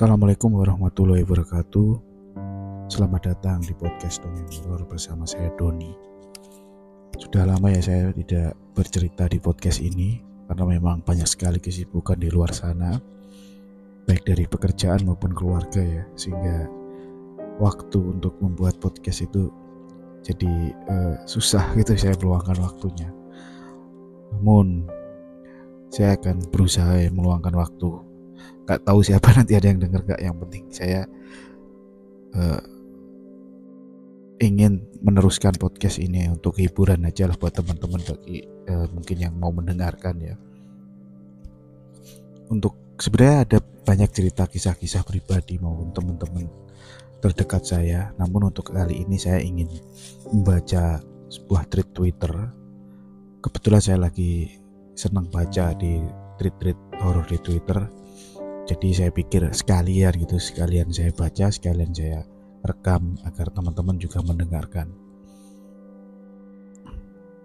Assalamualaikum warahmatullahi wabarakatuh. Selamat datang di podcast Dongeng Horor bersama saya Doni. Sudah lama ya saya tidak bercerita di podcast ini Karena memang banyak sekali kesibukan di luar sana Baik dari pekerjaan maupun keluarga ya Sehingga waktu untuk membuat podcast itu jadi uh, susah gitu saya meluangkan waktunya. Namun saya akan berusaha ya meluangkan waktu nggak tahu siapa nanti ada yang dengar gak yang penting saya uh, ingin meneruskan podcast ini untuk hiburan aja lah buat teman-teman bagi uh, mungkin yang mau mendengarkan ya. Untuk sebenarnya ada banyak cerita kisah-kisah pribadi maupun teman-teman terdekat saya. Namun untuk kali ini saya ingin membaca sebuah tweet Twitter. Kebetulan saya lagi senang baca di tweet-tweet horor di Twitter jadi saya pikir sekalian gitu sekalian saya baca sekalian saya rekam agar teman-teman juga mendengarkan.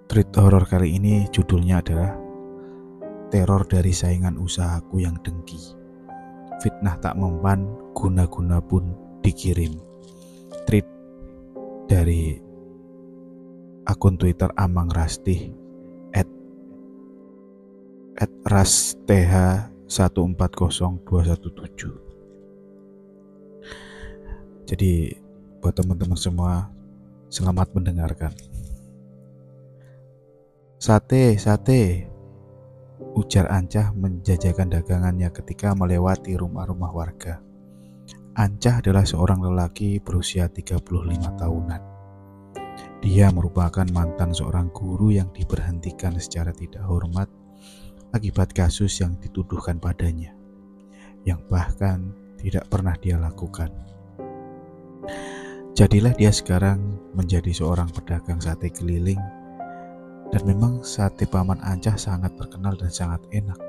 Treat horror kali ini judulnya adalah Teror dari saingan usahaku yang dengki. Fitnah tak mempan, guna-guna pun dikirim. Treat dari akun Twitter Amang Rasti at, at rasth 140217. Jadi buat teman-teman semua selamat mendengarkan. Sate, sate. Ujar Ancah menjajakan dagangannya ketika melewati rumah-rumah warga. Ancah adalah seorang lelaki berusia 35 tahunan. Dia merupakan mantan seorang guru yang diberhentikan secara tidak hormat akibat kasus yang dituduhkan padanya, yang bahkan tidak pernah dia lakukan. Jadilah dia sekarang menjadi seorang pedagang sate keliling, dan memang sate Paman Ancah sangat terkenal dan sangat enak.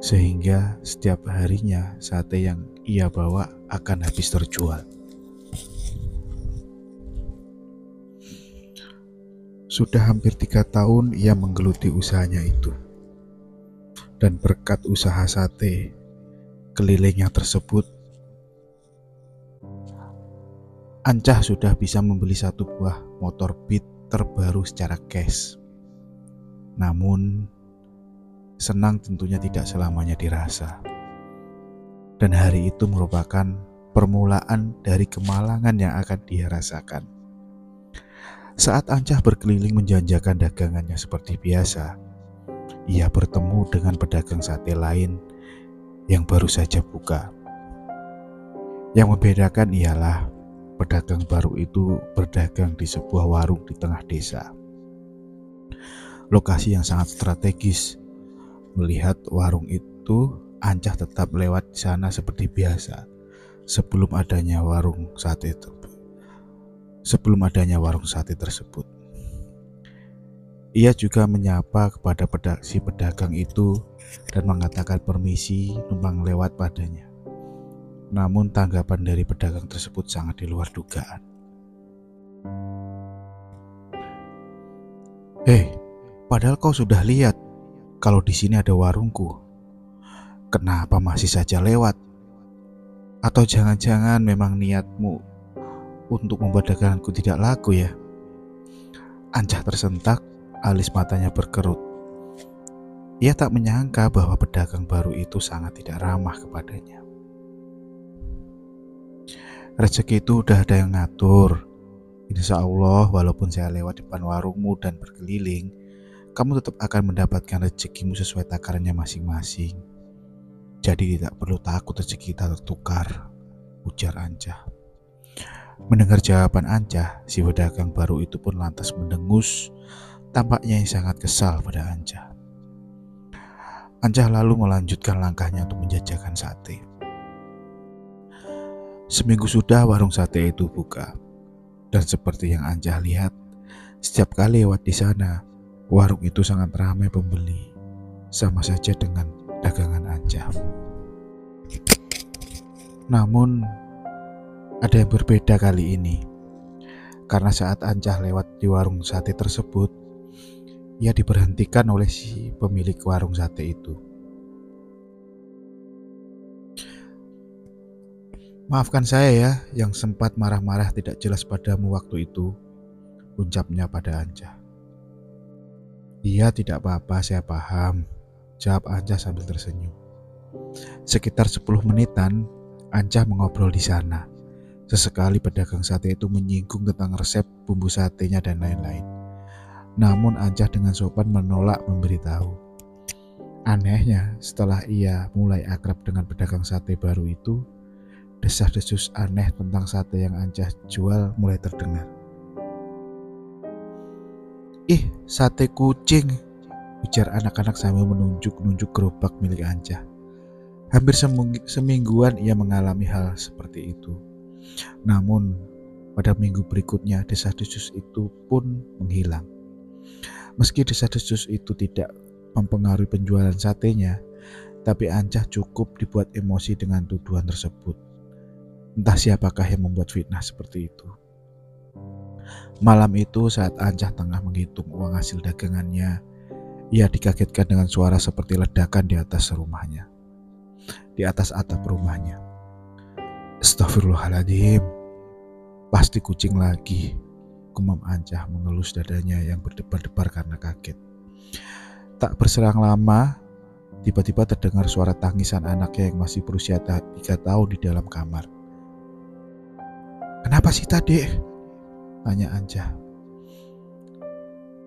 Sehingga setiap harinya sate yang ia bawa akan habis terjual. Sudah hampir tiga tahun ia menggeluti usahanya itu dan berkat usaha sate kelilingnya tersebut, Ancah sudah bisa membeli satu buah motor Beat terbaru secara cash. Namun, senang tentunya tidak selamanya dirasa. Dan hari itu merupakan permulaan dari kemalangan yang akan dia rasakan. Saat Ancah berkeliling menjanjakan dagangannya seperti biasa, ia bertemu dengan pedagang sate lain yang baru saja buka. Yang membedakan ialah pedagang baru itu berdagang di sebuah warung di tengah desa. Lokasi yang sangat strategis. Melihat warung itu, Ancah tetap lewat di sana seperti biasa sebelum adanya warung sate itu. Sebelum adanya warung sate tersebut. Ia juga menyapa kepada si pedagang itu dan mengatakan permisi numpang lewat padanya. Namun tanggapan dari pedagang tersebut sangat di luar dugaan. Hei, padahal kau sudah lihat kalau di sini ada warungku. Kenapa masih saja lewat? Atau jangan-jangan memang niatmu untuk membuat daganganku tidak laku ya? Ancah tersentak alis matanya berkerut. Ia tak menyangka bahwa pedagang baru itu sangat tidak ramah kepadanya. Rezeki itu udah ada yang ngatur. Insya Allah, walaupun saya lewat depan warungmu dan berkeliling, kamu tetap akan mendapatkan rezekimu sesuai takarannya masing-masing. Jadi tidak perlu takut rezeki kita tertukar, ujar Ancah. Mendengar jawaban Ancah, si pedagang baru itu pun lantas mendengus Tampaknya yang sangat kesal pada Anja. Anja lalu melanjutkan langkahnya untuk menjajakan sate. Seminggu sudah warung sate itu buka. Dan seperti yang Anja lihat, setiap kali lewat di sana, warung itu sangat ramai pembeli. Sama saja dengan dagangan Anja. Namun, ada yang berbeda kali ini. Karena saat Anja lewat di warung sate tersebut, ia diberhentikan oleh si pemilik warung sate itu. Maafkan saya ya yang sempat marah-marah tidak jelas padamu waktu itu, ucapnya pada Anja. Iya tidak apa-apa saya paham, jawab Anja sambil tersenyum. Sekitar 10 menitan, Anja mengobrol di sana. Sesekali pedagang sate itu menyinggung tentang resep bumbu satenya dan lain-lain. Namun Anja dengan sopan menolak memberitahu. Anehnya, setelah ia mulai akrab dengan pedagang sate baru itu, Desas-desus aneh tentang sate yang Ancah jual mulai terdengar. Ih, sate kucing, ujar anak-anak sambil menunjuk-nunjuk gerobak milik Ancah. Hampir semingguan ia mengalami hal seperti itu. Namun, pada minggu berikutnya desas-desus itu pun menghilang. Meski desas-desus itu tidak mempengaruhi penjualan satenya, tapi Ancah cukup dibuat emosi dengan tuduhan tersebut. Entah siapakah yang membuat fitnah seperti itu. Malam itu saat Ancah tengah menghitung uang hasil dagangannya, ia dikagetkan dengan suara seperti ledakan di atas rumahnya. Di atas atap rumahnya. Astagfirullahaladzim. Pasti kucing lagi. Kumam Ancah mengelus dadanya yang berdebar-debar karena kaget. Tak berserang lama, tiba-tiba terdengar suara tangisan anaknya yang masih berusia tiga tahun di dalam kamar. Kenapa sih tadi? Tanya Anja.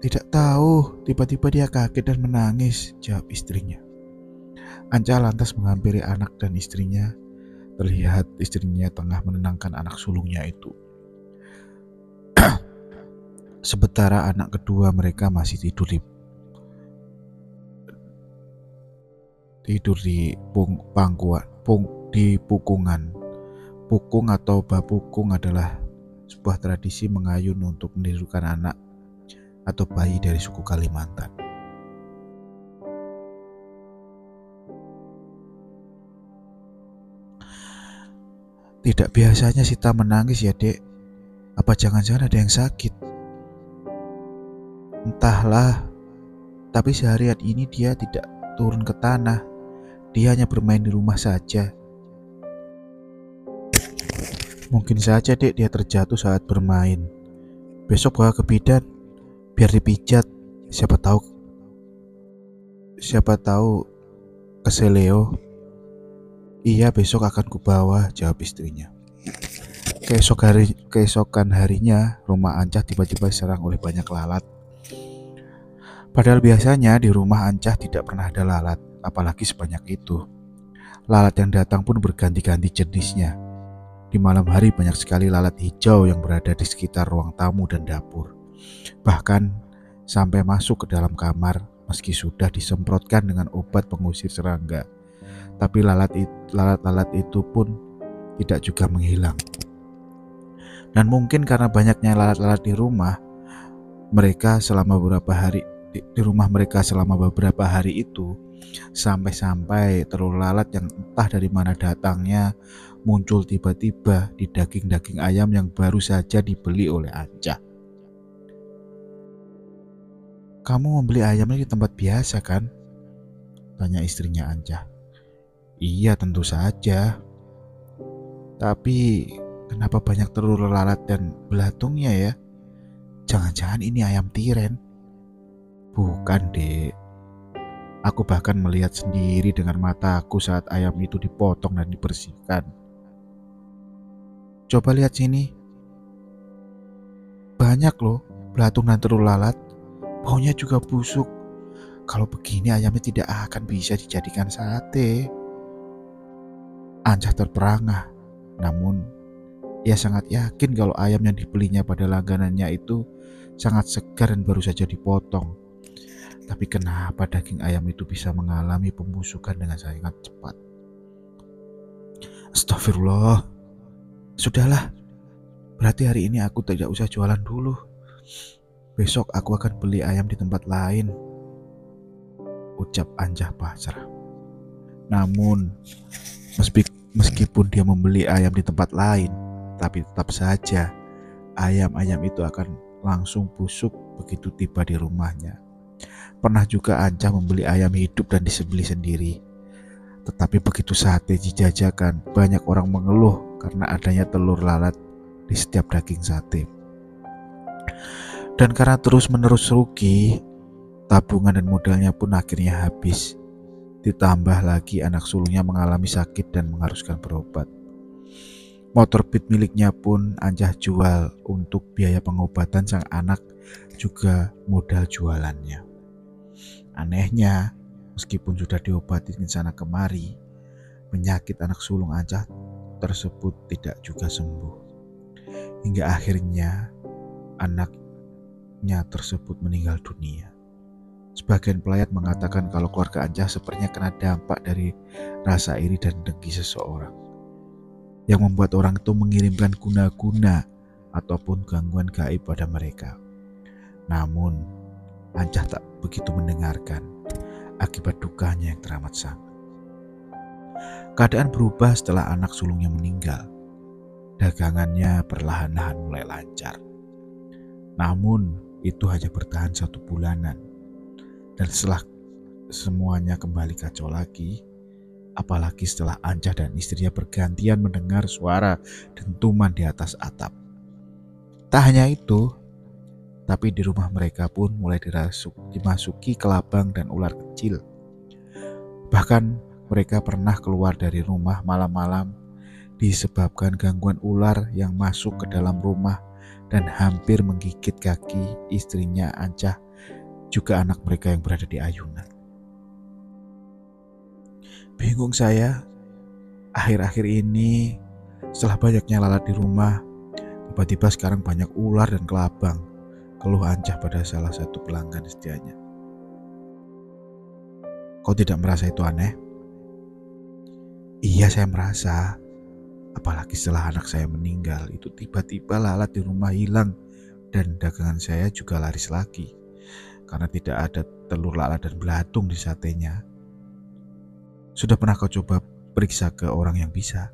Tidak tahu, tiba-tiba dia kaget dan menangis, jawab istrinya. Anja lantas menghampiri anak dan istrinya. Terlihat istrinya tengah menenangkan anak sulungnya itu. Sementara anak kedua mereka masih tidur di tidur di pung, pangkuan, pung, di pukungan. Pukung atau bapukung adalah sebuah tradisi mengayun untuk menirukan anak atau bayi dari suku Kalimantan. Tidak biasanya Sita menangis ya dek. Apa jangan-jangan ada yang sakit Entahlah Tapi seharian ini dia tidak turun ke tanah Dia hanya bermain di rumah saja Mungkin saja dek dia terjatuh saat bermain. Besok bawa ke bidan, biar dipijat. Siapa tahu, siapa tahu keseleo. Iya besok akan kubawa, jawab istrinya. Keesok hari, keesokan harinya, rumah Ancah tiba-tiba diserang oleh banyak lalat. Padahal biasanya di rumah Ancah tidak pernah ada lalat, apalagi sebanyak itu. Lalat yang datang pun berganti-ganti jenisnya di malam hari banyak sekali lalat hijau yang berada di sekitar ruang tamu dan dapur. Bahkan sampai masuk ke dalam kamar meski sudah disemprotkan dengan obat pengusir serangga. Tapi lalat-lalat itu pun tidak juga menghilang. Dan mungkin karena banyaknya lalat-lalat di rumah, mereka selama beberapa hari di, di rumah mereka selama beberapa hari itu sampai-sampai telur lalat yang entah dari mana datangnya muncul tiba-tiba di daging-daging ayam yang baru saja dibeli oleh Anca. Kamu membeli ayamnya di tempat biasa kan? Tanya istrinya Anca. Iya tentu saja. Tapi kenapa banyak telur lalat dan belatungnya ya? Jangan-jangan ini ayam tiren? Bukan dek. Aku bahkan melihat sendiri dengan mataku saat ayam itu dipotong dan dibersihkan. Coba lihat sini. Banyak loh belatung dan telur lalat. Baunya juga busuk. Kalau begini ayamnya tidak akan bisa dijadikan sate. Anjah terperangah. Namun ia sangat yakin kalau ayam yang dibelinya pada langganannya itu sangat segar dan baru saja dipotong. Tapi kenapa daging ayam itu bisa mengalami pembusukan dengan sangat cepat? Astagfirullah. Sudahlah, berarti hari ini aku tidak usah jualan dulu. Besok aku akan beli ayam di tempat lain. Ucap Anjah pasrah. Namun, meskipun dia membeli ayam di tempat lain, tapi tetap saja ayam-ayam itu akan langsung busuk begitu tiba di rumahnya. Pernah juga Anca membeli ayam hidup dan disembeli sendiri. Tetapi begitu sate dijajakan, banyak orang mengeluh karena adanya telur lalat di setiap daging sate. Dan karena terus-menerus rugi, tabungan dan modalnya pun akhirnya habis. Ditambah lagi anak sulungnya mengalami sakit dan mengharuskan berobat. Motor beat miliknya pun Anjah jual untuk biaya pengobatan sang anak juga modal jualannya. Anehnya, meskipun sudah diobati di sana kemari, penyakit anak sulung Anjah tersebut tidak juga sembuh. Hingga akhirnya anaknya tersebut meninggal dunia. Sebagian pelayat mengatakan kalau keluarga Anjah sepertinya kena dampak dari rasa iri dan dengki seseorang yang membuat orang itu mengirimkan guna-guna ataupun gangguan gaib pada mereka. Namun, Anjah tak begitu mendengarkan akibat dukanya yang teramat sangat. Keadaan berubah setelah anak sulungnya meninggal. Dagangannya perlahan-lahan mulai lancar. Namun, itu hanya bertahan satu bulanan dan setelah semuanya kembali kacau lagi, apalagi setelah Anjah dan istrinya bergantian mendengar suara dentuman di atas atap. Tak hanya itu, tapi di rumah mereka pun mulai dirasuk, dimasuki kelabang dan ular kecil. Bahkan mereka pernah keluar dari rumah malam-malam disebabkan gangguan ular yang masuk ke dalam rumah dan hampir menggigit kaki istrinya Ancah juga anak mereka yang berada di ayunan. Bingung saya, akhir-akhir ini setelah banyaknya lalat di rumah, tiba-tiba sekarang banyak ular dan kelabang, keluh ancah pada salah satu pelanggan setianya. Kau tidak merasa itu aneh? Iya saya merasa, apalagi setelah anak saya meninggal, itu tiba-tiba lalat di rumah hilang dan dagangan saya juga laris lagi karena tidak ada telur lalat dan belatung di satenya. Sudah pernah kau coba periksa ke orang yang bisa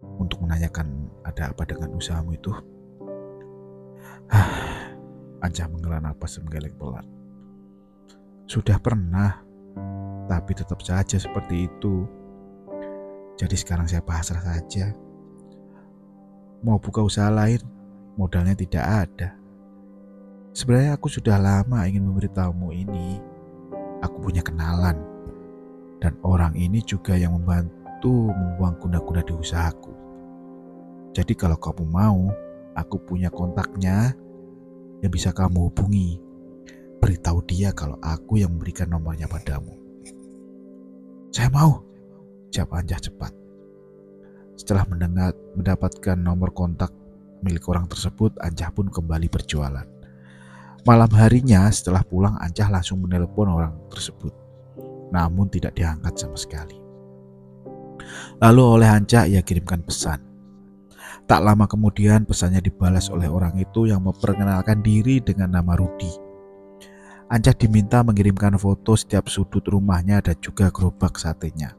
untuk menanyakan ada apa dengan usahamu itu? Anca menghela napas menggeleng pelan. Sudah pernah, tapi tetap saja seperti itu. Jadi sekarang saya pasrah saja. Mau buka usaha lain, modalnya tidak ada. Sebenarnya aku sudah lama ingin memberitahumu ini. Aku punya kenalan. Dan orang ini juga yang membantu membuang kuda-kuda di usahaku. Jadi kalau kamu mau, aku punya kontaknya yang bisa kamu hubungi. Beritahu dia kalau aku yang memberikan nomornya padamu. Saya mau, jawab Anjah cepat. Setelah mendengar, mendapatkan nomor kontak milik orang tersebut, Anjah pun kembali berjualan. Malam harinya setelah pulang Ancah langsung menelpon orang tersebut. Namun tidak diangkat sama sekali. Lalu oleh Ancah ia kirimkan pesan. Tak lama kemudian pesannya dibalas oleh orang itu yang memperkenalkan diri dengan nama Rudi. Ancah diminta mengirimkan foto setiap sudut rumahnya dan juga gerobak satenya.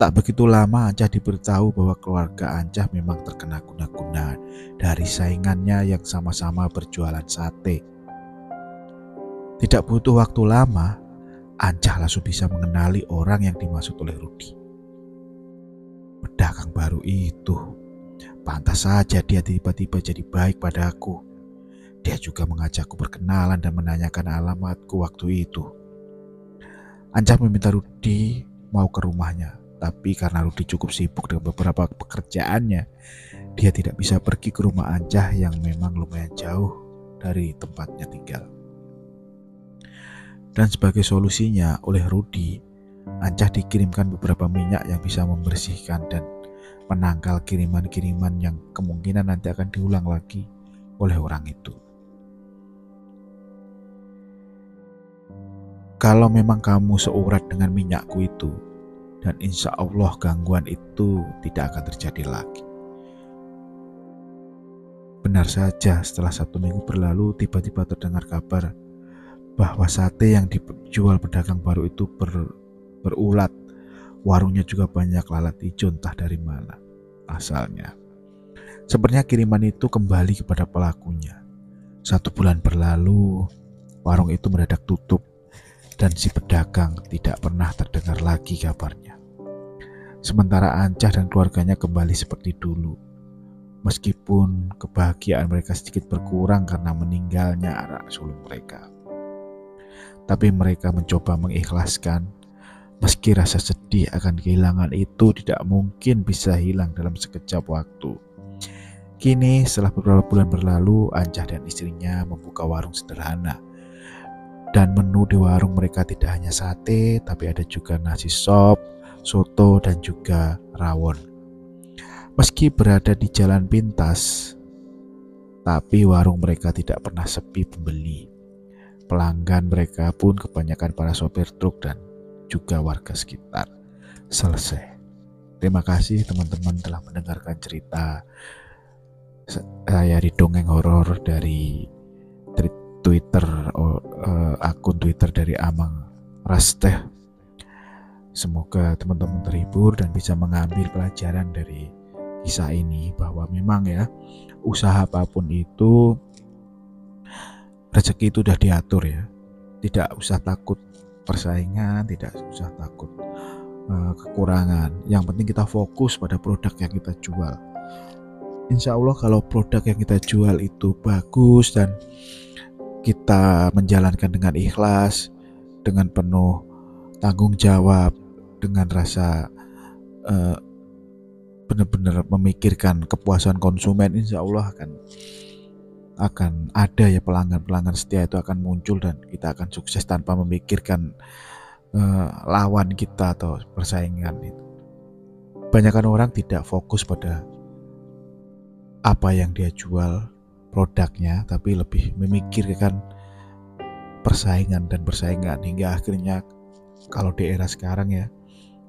Tak begitu lama Ancah diberitahu bahwa keluarga Ancah memang terkena guna-guna dari saingannya yang sama-sama berjualan sate. Tidak butuh waktu lama, Ancah langsung bisa mengenali orang yang dimaksud oleh Rudi. Pedagang baru itu, pantas saja dia tiba-tiba jadi baik padaku. Dia juga mengajakku berkenalan dan menanyakan alamatku waktu itu. Ancah meminta Rudi mau ke rumahnya, tapi karena Rudi cukup sibuk dengan beberapa pekerjaannya, dia tidak bisa pergi ke rumah Ancah yang memang lumayan jauh dari tempatnya tinggal. Dan sebagai solusinya oleh Rudi, Ancah dikirimkan beberapa minyak yang bisa membersihkan dan menangkal kiriman-kiriman yang kemungkinan nanti akan diulang lagi oleh orang itu. Kalau memang kamu seurat dengan minyakku itu, dan insya Allah gangguan itu tidak akan terjadi lagi. Benar saja, setelah satu minggu berlalu, tiba-tiba terdengar kabar bahwa sate yang dijual pedagang baru itu ber, berulat. Warungnya juga banyak lalat hijau entah dari mana asalnya. Sebenarnya kiriman itu kembali kepada pelakunya. Satu bulan berlalu, warung itu mendadak tutup dan si pedagang tidak pernah terdengar lagi kabarnya. Sementara Ancah dan keluarganya kembali seperti dulu. Meskipun kebahagiaan mereka sedikit berkurang karena meninggalnya anak sulung mereka. Tapi mereka mencoba mengikhlaskan meski rasa sedih akan kehilangan itu tidak mungkin bisa hilang dalam sekejap waktu. Kini setelah beberapa bulan berlalu, Ancah dan istrinya membuka warung sederhana. Dan menu di warung mereka tidak hanya sate, tapi ada juga nasi sop, soto, dan juga rawon. Meski berada di jalan pintas, tapi warung mereka tidak pernah sepi pembeli. Pelanggan mereka pun kebanyakan para sopir truk dan juga warga sekitar. Selesai. Terima kasih teman-teman telah mendengarkan cerita saya di dongeng horor dari Twitter uh, akun Twitter dari Amang Rasteh. Semoga teman-teman terhibur dan bisa mengambil pelajaran dari kisah ini bahwa memang ya usaha apa pun itu rezeki itu sudah diatur ya. Tidak usah takut persaingan, tidak usah takut uh, kekurangan. Yang penting kita fokus pada produk yang kita jual insya Allah kalau produk yang kita jual itu bagus dan kita menjalankan dengan ikhlas, dengan penuh tanggung jawab, dengan rasa uh, benar-benar memikirkan kepuasan konsumen, insya Allah akan akan ada ya pelanggan-pelanggan setia itu akan muncul dan kita akan sukses tanpa memikirkan uh, lawan kita atau persaingan itu. Banyakkan orang tidak fokus pada apa yang dia jual produknya tapi lebih memikirkan persaingan dan persaingan hingga akhirnya kalau di era sekarang ya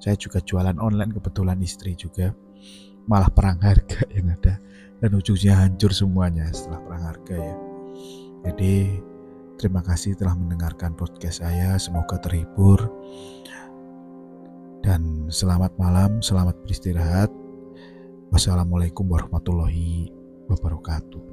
saya juga jualan online kebetulan istri juga malah perang harga yang ada dan ujungnya hancur semuanya setelah perang harga ya. Jadi terima kasih telah mendengarkan podcast saya. Semoga terhibur. Dan selamat malam selamat beristirahat. Wassalamualaikum warahmatullahi wabarakatuh.